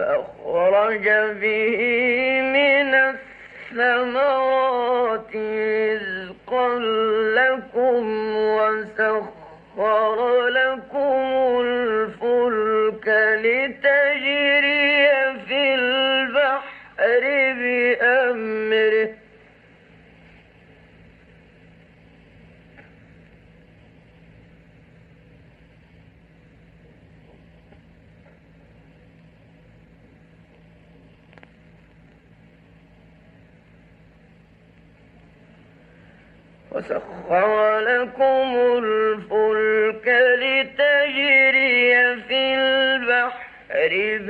فأخرج به من الثمرات رزقا لكم وسخر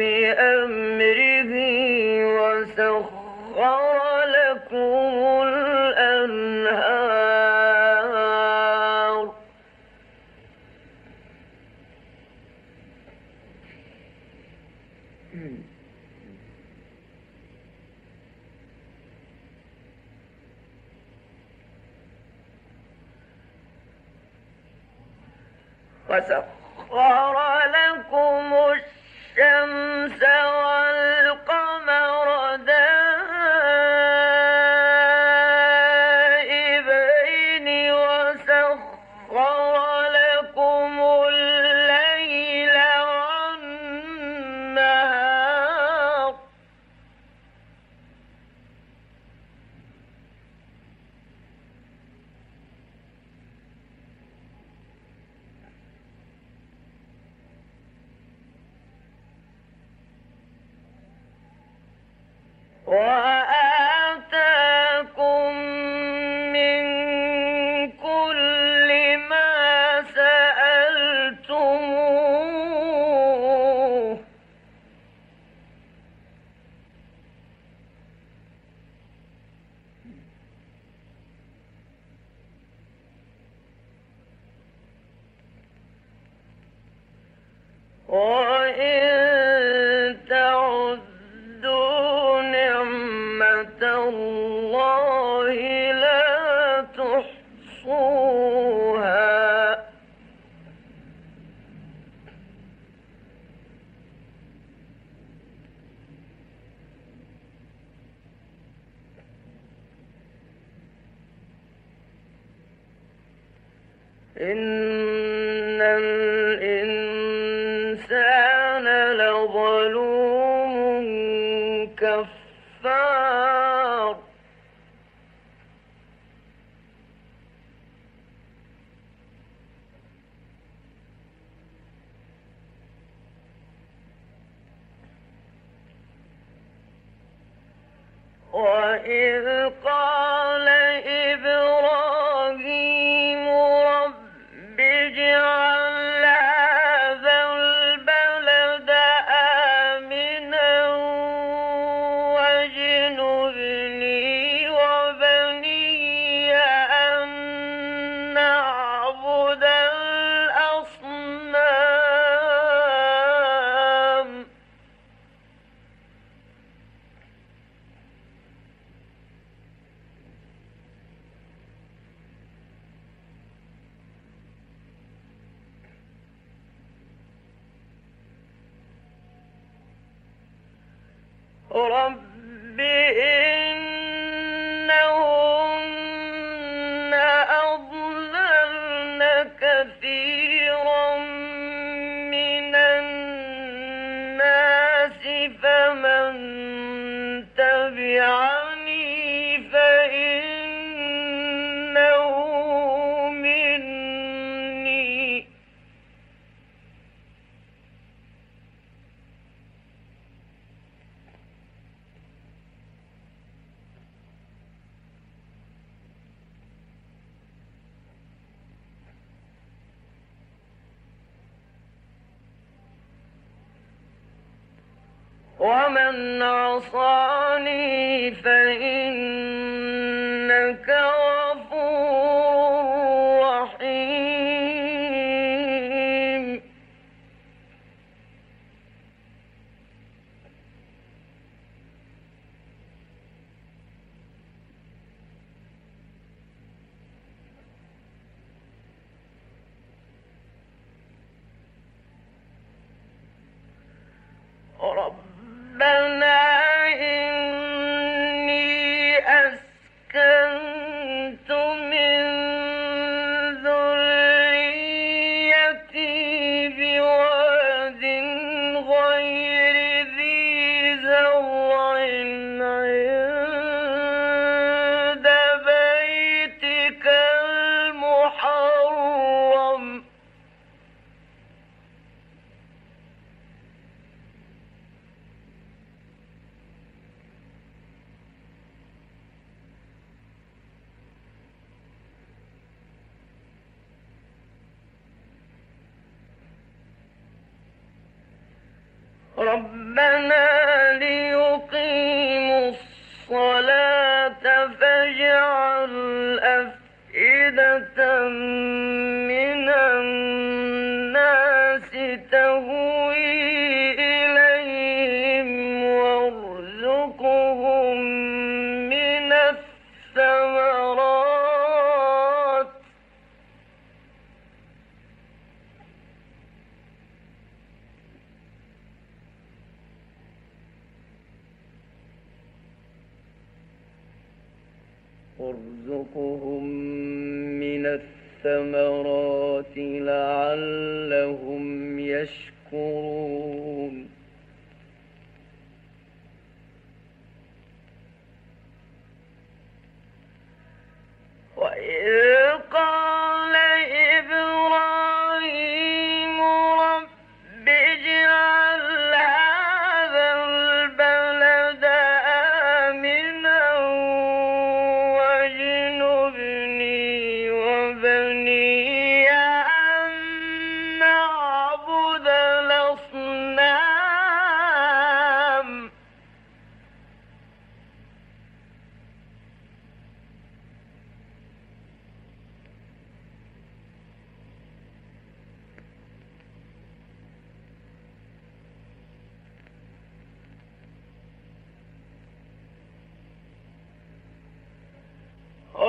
بأمره وسخر Oh, إن ربهم ومن عصاني فإن ربنا ليقيموا الصلاة فاجعل أفئدة وارزقهم من الثمرات لعلهم يشكرون.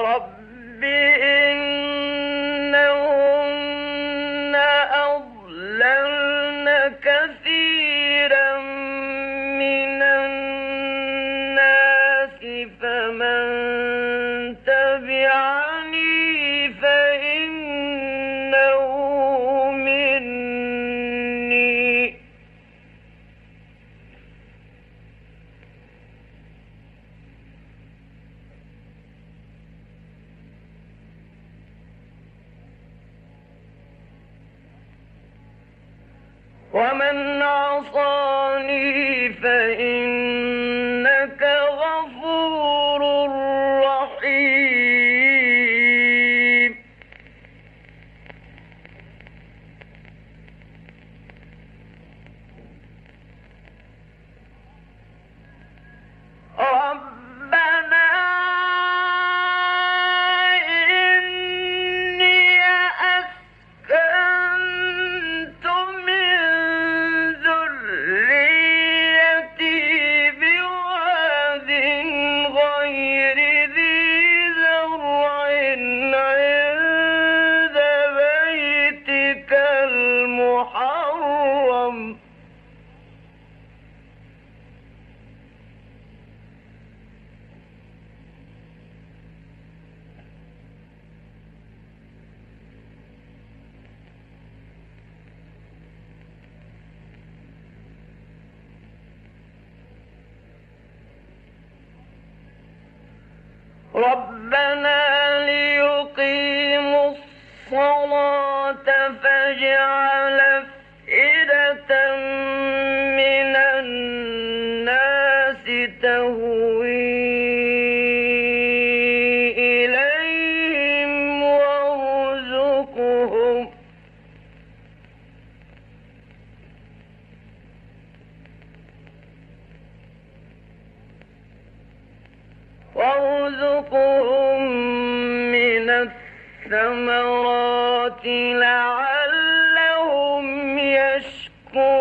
ومن فاجعل Mm.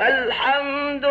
الحمد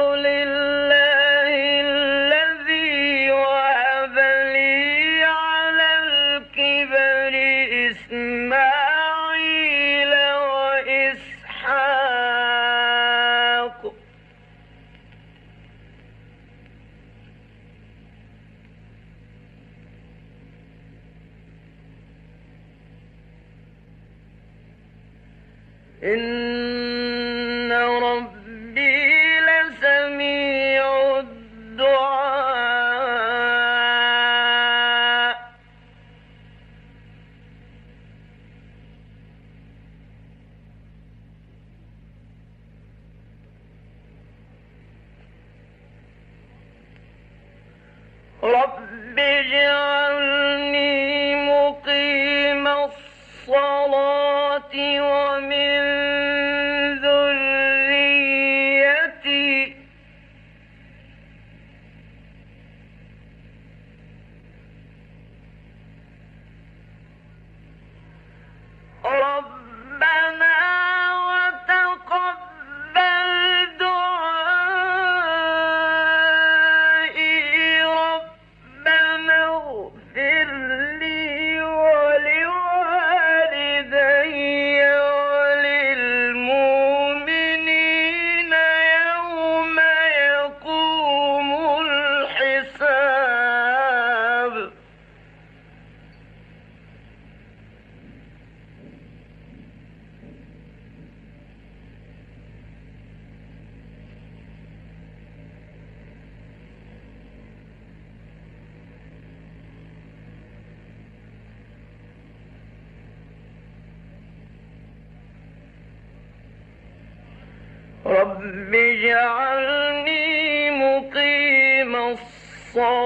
رب اجعلني مقيم الصلاة.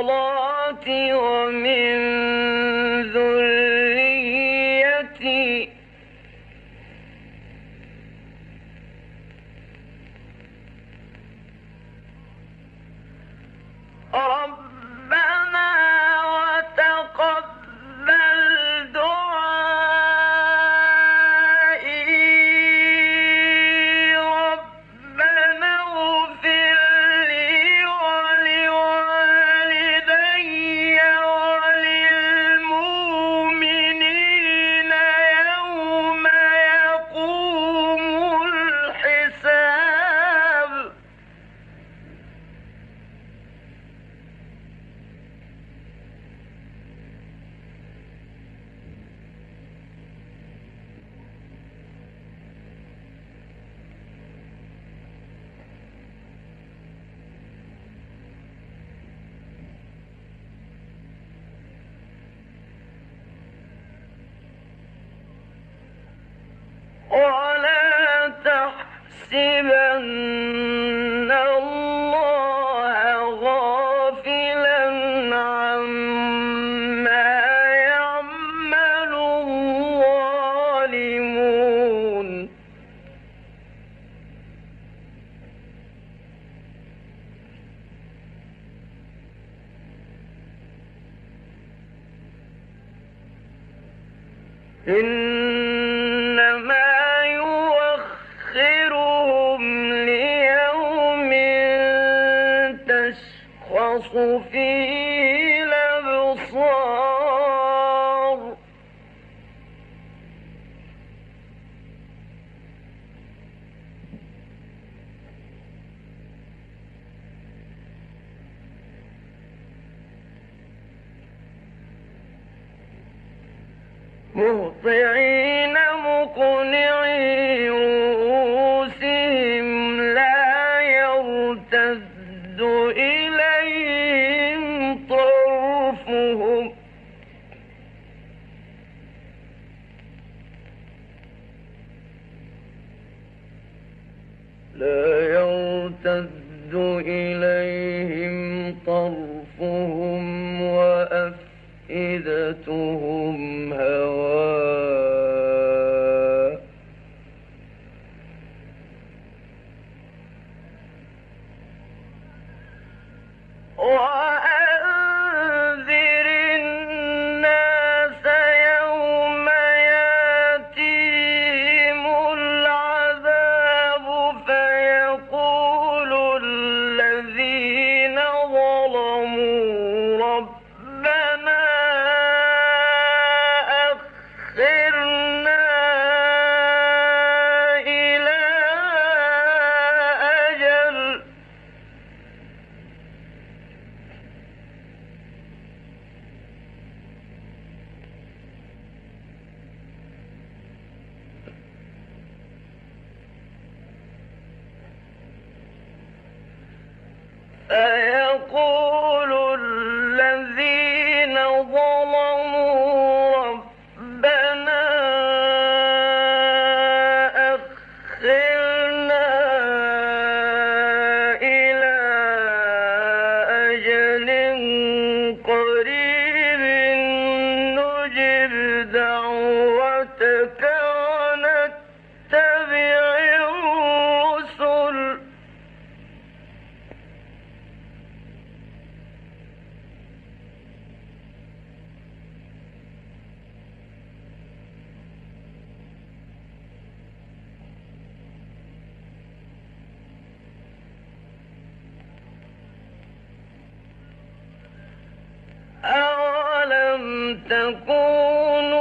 تكونوا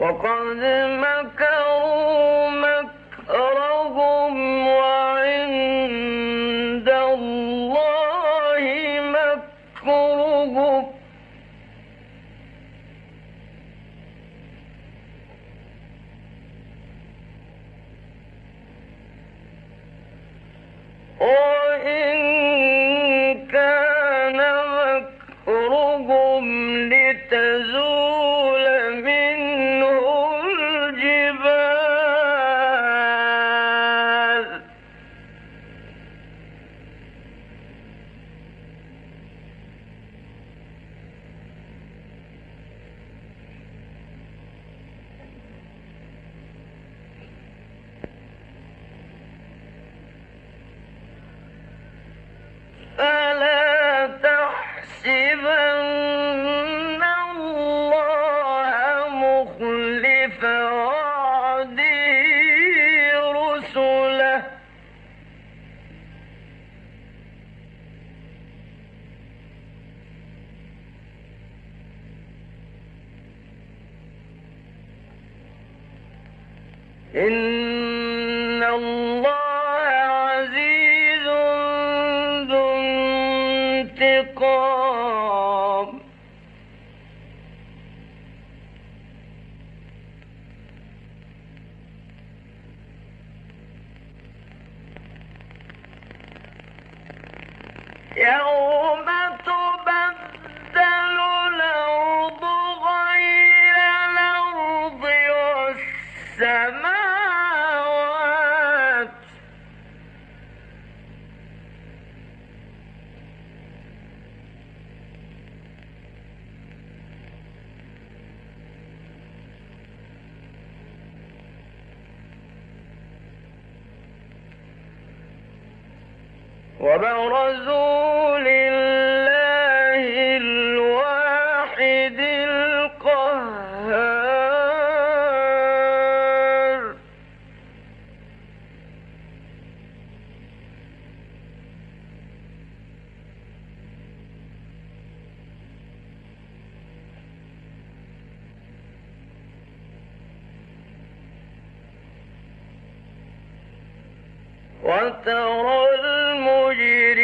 وقد مكروا يوم وترى المجرمين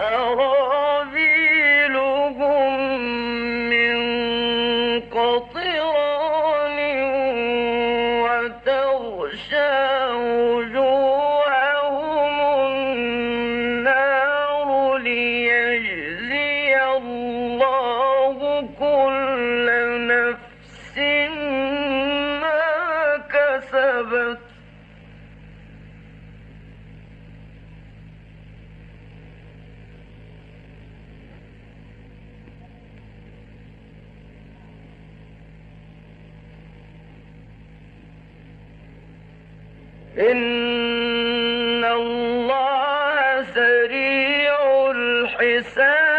Hello. حساب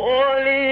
Holy